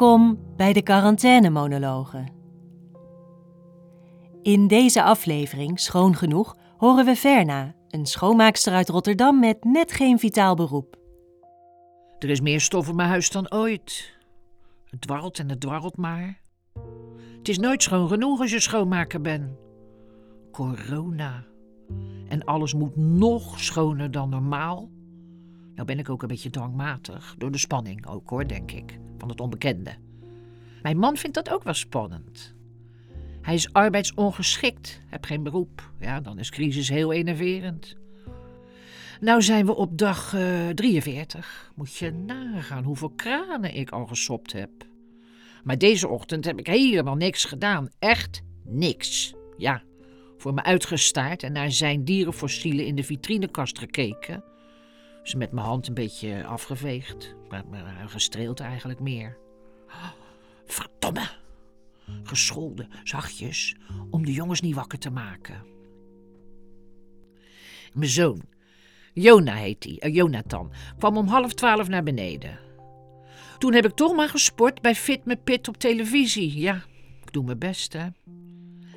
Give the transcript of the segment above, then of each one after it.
Welkom bij de quarantainemonologen. In deze aflevering, schoon genoeg, horen we Verna, een schoonmaakster uit Rotterdam met net geen vitaal beroep. Er is meer stof in mijn huis dan ooit. Het dwarrelt en het dwarrelt maar. Het is nooit schoon genoeg als je schoonmaker bent. Corona. En alles moet nog schoner dan normaal. Nou ben ik ook een beetje dwangmatig, door de spanning ook hoor, denk ik, van het onbekende. Mijn man vindt dat ook wel spannend. Hij is arbeidsongeschikt, heb geen beroep. Ja, dan is crisis heel enerverend. Nou zijn we op dag eh 43. Moet je nagaan hoeveel kranen ik al gesopt heb. Maar deze ochtend heb ik helemaal niks gedaan. Echt niks. Ja, voor me uitgestaard en naar zijn dierenfossielen in de vitrinekast gekeken. Ze met mijn hand een beetje afgeveegd, gestreeld eigenlijk meer. Verdomme! Gescholden, zachtjes, om de jongens niet wakker te maken. Mijn zoon, Jona heet hij, eh, Jonathan, kwam om half twaalf naar beneden. Toen heb ik toch maar gesport bij Fit Me Pit op televisie. Ja, ik doe mijn best, hè.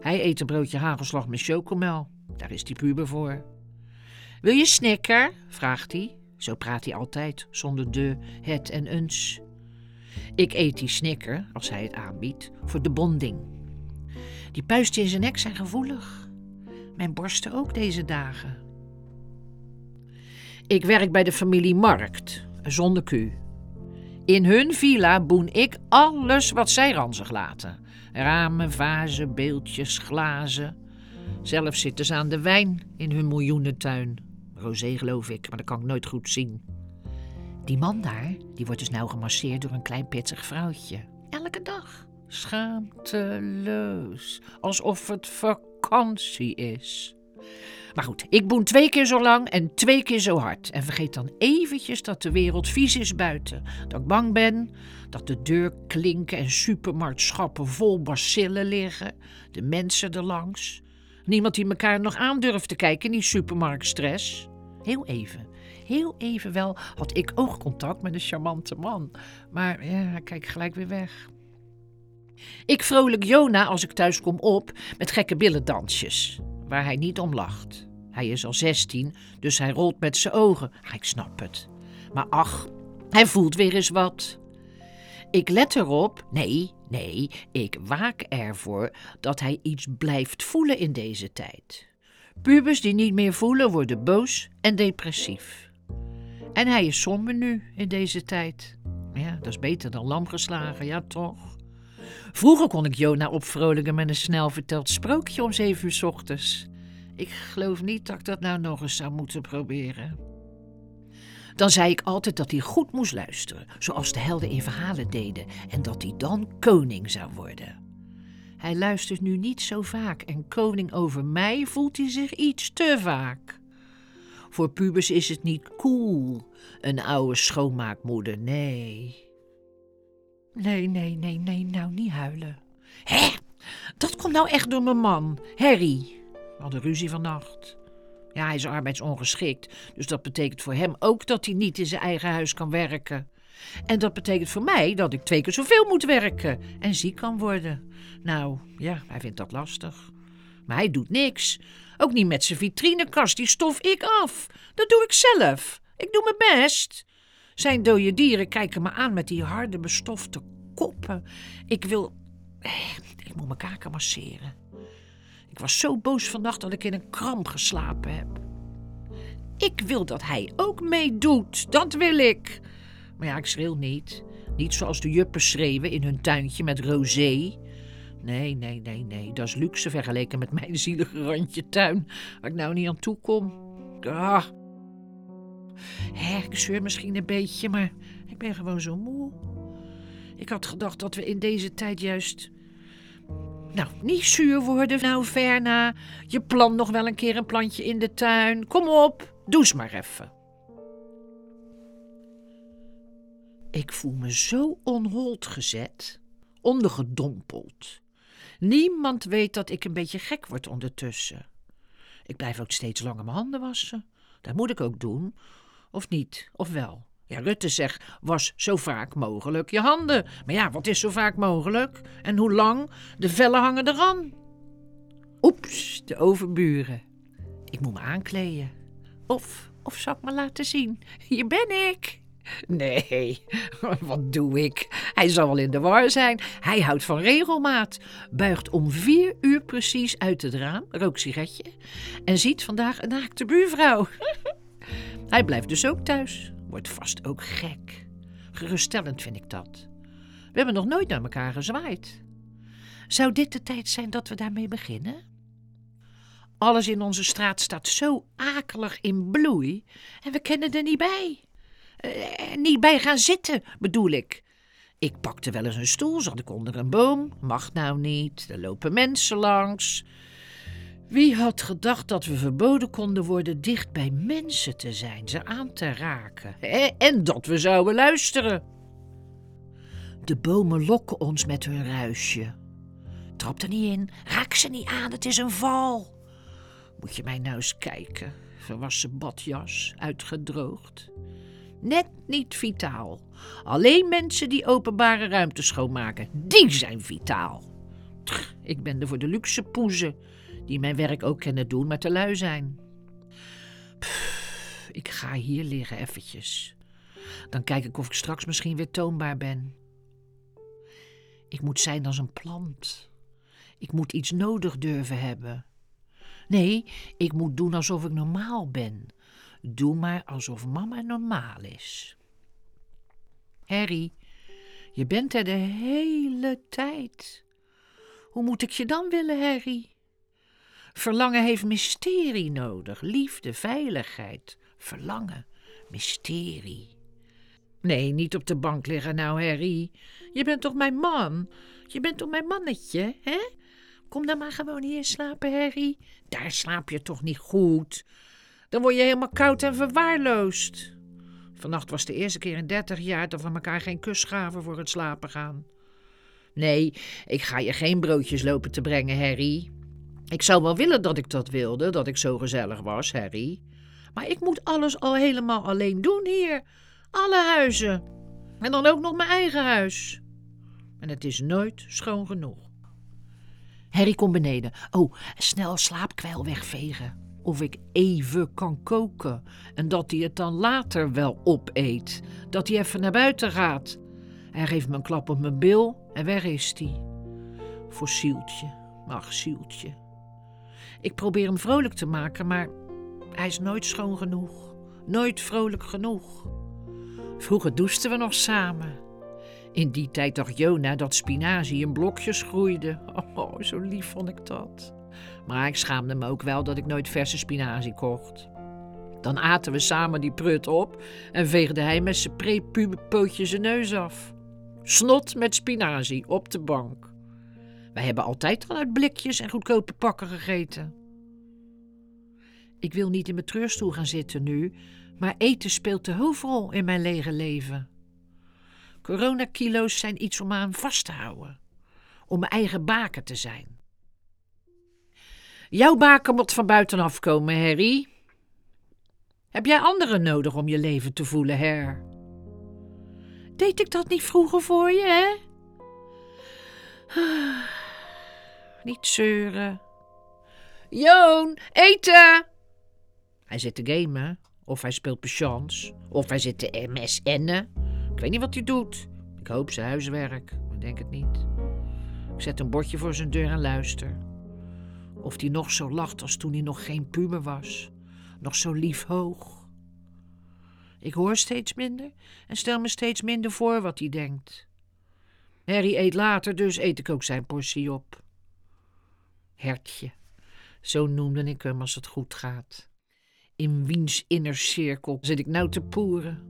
Hij eet een broodje hagelslag met chocomel. Daar is die puber voor. Wil je snicker? vraagt hij. Zo praat hij altijd, zonder de, het en eens. Ik eet die snicker, als hij het aanbiedt, voor de bonding. Die puisten in zijn nek zijn gevoelig. Mijn borsten ook deze dagen. Ik werk bij de familie Markt, zonder Q. In hun villa boen ik alles wat zij ranzig laten. Ramen, vazen, beeldjes, glazen. Zelf zitten ze aan de wijn in hun miljoenentuin. Rosé geloof ik, maar dat kan ik nooit goed zien. Die man daar, die wordt dus nou gemasseerd door een klein pitsig vrouwtje. Elke dag. Schaamteloos. Alsof het vakantie is. Maar goed, ik boen twee keer zo lang en twee keer zo hard. En vergeet dan eventjes dat de wereld vies is buiten. Dat ik bang ben, dat de deurklinken en supermarktschappen vol bacillen liggen. De mensen erlangs. Niemand die elkaar nog aandurft te kijken in die supermarktstress. Heel even, heel even wel had ik oogcontact met een charmante man. Maar ja, hij kijkt gelijk weer weg. Ik vrolijk Jona als ik thuis kom op met gekke billendansjes, waar hij niet om lacht. Hij is al 16, dus hij rolt met zijn ogen. Ah, ik snap het. Maar ach, hij voelt weer eens wat. Ik let erop, nee, nee, ik waak ervoor dat hij iets blijft voelen in deze tijd. Pubers die niet meer voelen worden boos en depressief. En hij is somber nu in deze tijd. Ja, dat is beter dan lam geslagen, ja toch? Vroeger kon ik Jona opvrolijken met een snel verteld sprookje om zeven uur 's ochtends. Ik geloof niet dat ik dat nou nog eens zou moeten proberen. Dan zei ik altijd dat hij goed moest luisteren, zoals de helden in verhalen deden, en dat hij dan koning zou worden. Hij luistert nu niet zo vaak en koning over mij voelt hij zich iets te vaak. Voor pubers is het niet cool, een oude schoonmaakmoeder, nee. Nee, nee, nee, nee, nou niet huilen. Hé, dat komt nou echt door mijn man, Harry. We hadden ruzie vannacht. Ja, hij is arbeidsongeschikt, dus dat betekent voor hem ook dat hij niet in zijn eigen huis kan werken. En dat betekent voor mij dat ik twee keer zoveel moet werken en ziek kan worden. Nou, ja, hij vindt dat lastig. Maar hij doet niks. Ook niet met zijn vitrinekast, die stof ik af. Dat doe ik zelf. Ik doe mijn best. Zijn dode dieren kijken me aan met die harde bestofte koppen. Ik wil... eh, Ik moet mijn kaken masseren. Ik was zo boos vannacht dat ik in een kramp geslapen heb. Ik wil dat hij ook meedoet. Dat wil ik. Maar ja, ik schreeuw niet. Niet zoals de juppen schreeuwen in hun tuintje met rosé. Nee, nee, nee, nee. Dat is luxe vergeleken met mijn zielige randje tuin, waar ik nou niet aan toe kom. Ah. Hè, ik zeur misschien een beetje, maar ik ben gewoon zo moe. Ik had gedacht dat we in deze tijd juist... Nou, niet zuur worden, nou Verna. Je plant nog wel een keer een plantje in de tuin. Kom op, doe eens maar even. Ik voel me zo onhold gezet, ondergedompeld. Niemand weet dat ik een beetje gek word ondertussen. Ik blijf ook steeds langer mijn handen wassen. Dat moet ik ook doen. Of niet, of wel. Ja, Rutte zegt, was zo vaak mogelijk je handen. Maar ja, wat is zo vaak mogelijk? En hoe lang? De vellen hangen eraan. Oeps, de overburen. Ik moet me aankleden. Of, of zal ik me laten zien? Hier ben ik. Nee, wat doe ik? Hij zal wel in de war zijn. Hij houdt van regelmaat. Buigt om vier uur precies uit het raam, rookt sigaretje en ziet vandaag een naakte buurvrouw. Hij blijft dus ook thuis. Wordt vast ook gek. Geruststellend vind ik dat. We hebben nog nooit naar elkaar gezwaaid. Zou dit de tijd zijn dat we daarmee beginnen? Alles in onze straat staat zo akelig in bloei en we kennen er niet bij. Eh, niet bij gaan zitten, bedoel ik. Ik pakte wel eens een stoel, zat ik onder een boom. Mag nou niet, er lopen mensen langs. Wie had gedacht dat we verboden konden worden dicht bij mensen te zijn, ze aan te raken? En dat we zouden luisteren. De bomen lokken ons met hun ruisje. Trap er niet in, raak ze niet aan, het is een val. Moet je mij nou eens kijken. Verwassen badjas, uitgedroogd. Net niet vitaal. Alleen mensen die openbare ruimte schoonmaken, die zijn vitaal. ik ben er voor de luxe poezen, die mijn werk ook kennen doen, maar te lui zijn. ik ga hier liggen eventjes. Dan kijk ik of ik straks misschien weer toonbaar ben. Ik moet zijn als een plant. Ik moet iets nodig durven hebben. Nee, ik moet doen alsof ik normaal ben. Doe maar alsof mama normaal is. Harry, je bent er de hele tijd. Hoe moet ik je dan willen, Harry? Verlangen heeft mysterie nodig. Liefde, veiligheid. Verlangen, mysterie. Nee, niet op de bank liggen nou, Harry. Je bent toch mijn man? Je bent toch mijn mannetje, hè? Kom dan maar gewoon hier slapen, Harry. Daar slaap je toch niet goed. Dan word je helemaal koud en verwaarloosd. Vannacht was de eerste keer in dertig jaar dat we elkaar geen kus gaven voor het slapen gaan. Nee, ik ga je geen broodjes lopen te brengen, Harry. Ik zou wel willen dat ik dat wilde, dat ik zo gezellig was, Harry. Maar ik moet alles al helemaal alleen doen hier. Alle huizen. En dan ook nog mijn eigen huis. En het is nooit schoon genoeg. Harry komt beneden. Oh, snel slaapkwijl wegvegen. Of ik even kan koken. En dat hij het dan later wel opeet. Dat hij even naar buiten gaat. Hij geeft me een klap op mijn bil en weg is hij. Fossieltje. Ach, zieltje. Ik probeer hem vrolijk te maken, maar hij is nooit schoon genoeg. Nooit vrolijk genoeg. Vroeger douchten we nog samen. In die tijd dacht Jona dat spinazie in blokjes groeide. Oh, zo lief vond ik dat. Maar ik schaamde me ook wel dat ik nooit verse spinazie kocht. Dan aten we samen die prut op en veegde hij met zijn prepube zijn neus af. Snot met spinazie op de bank. Wij hebben altijd al uit blikjes en goedkope pakken gegeten. Ik wil niet in mijn treurstoel gaan zitten nu, maar eten speelt de hoofdrol in mijn lege leven. Coronakilo's zijn iets om aan vast te houden. Om mijn eigen baken te zijn. Jouw baken moet van buitenaf komen, Harry. Heb jij anderen nodig om je leven te voelen, her? Deed ik dat niet vroeger voor je, hè? Niet zeuren. Joon, eten! Hij zit te gamen, of hij speelt patience, of hij zit te MSN'en. Ik weet niet wat hij doet. Ik hoop zijn huiswerk, maar denk het niet. Ik zet een bordje voor zijn deur en luister. Of hij nog zo lacht als toen hij nog geen puber was. Nog zo lief hoog. Ik hoor steeds minder en stel me steeds minder voor wat hij denkt. Harry eet later, dus eet ik ook zijn portie op. Hertje, zo noemde ik hem als het goed gaat. In wiens innercirkel zit ik nou te poeren.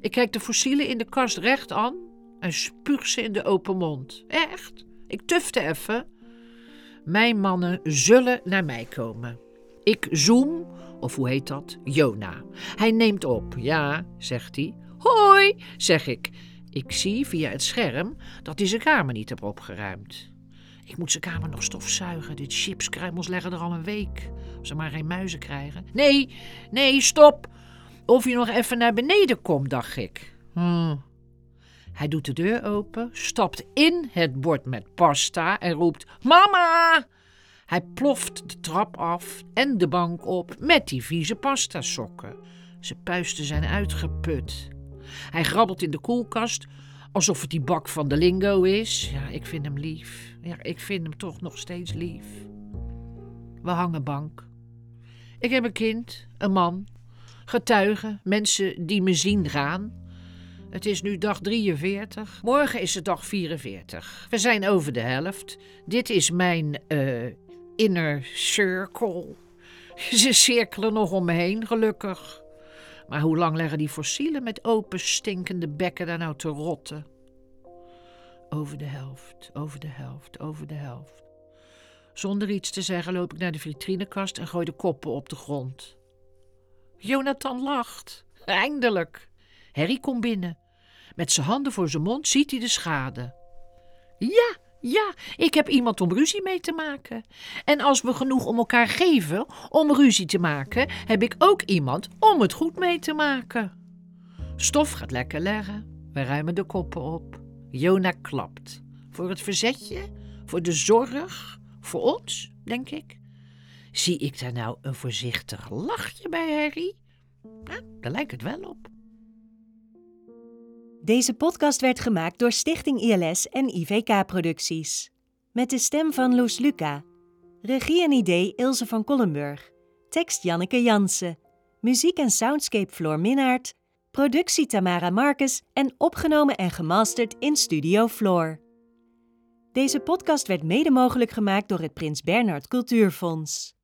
Ik kijk de fossielen in de kast recht aan en spuug ze in de open mond. Echt, ik tufte even. Mijn mannen zullen naar mij komen. Ik zoom, of hoe heet dat? Jona. Hij neemt op. Ja, zegt hij. Hoi, zeg ik. Ik zie via het scherm dat hij zijn kamer niet heeft opgeruimd. Ik moet zijn kamer nog stofzuigen. Dit chipskruimels leggen er al een week. Als ze maar geen muizen krijgen. Nee, nee, stop. of je nog even naar beneden komt, dacht ik. Hm. Hij doet de deur open, stapt in het bord met pasta en roept: Mama! Hij ploft de trap af en de bank op met die vieze pastasokken. Zijn puisten zijn uitgeput. Hij grabbelt in de koelkast alsof het die bak van de lingo is. Ja, ik vind hem lief. Ja, ik vind hem toch nog steeds lief. We hangen bank. Ik heb een kind, een man, getuigen, mensen die me zien gaan. Het is nu dag 43. Morgen is het dag 44. We zijn over de helft. Dit is mijn uh, inner circle. Ze cirkelen nog om me heen, gelukkig. Maar hoe lang leggen die fossielen met open stinkende bekken daar nou te rotten? Over de helft, over de helft, over de helft. Zonder iets te zeggen loop ik naar de vitrinekast en gooi de koppen op de grond. Jonathan lacht. Eindelijk. Harry komt binnen. Met zijn handen voor zijn mond ziet hij de schade. Ja, ja, ik heb iemand om ruzie mee te maken. En als we genoeg om elkaar geven om ruzie te maken, heb ik ook iemand om het goed mee te maken. Stof gaat lekker leggen. We ruimen de koppen op. Jona klapt. Voor het verzetje, voor de zorg, voor ons, denk ik. Zie ik daar nou een voorzichtig lachje bij Harry? Nou, daar lijkt het wel op. Deze podcast werd gemaakt door Stichting ILS en IVK Producties. Met de stem van Loes Luca. Regie en idee Ilse van Kollenburg. Tekst Janneke Jansen. Muziek en soundscape Floor Minnaert. Productie Tamara Marcus en opgenomen en gemasterd in Studio Floor. Deze podcast werd mede mogelijk gemaakt door het Prins Bernhard Cultuurfonds.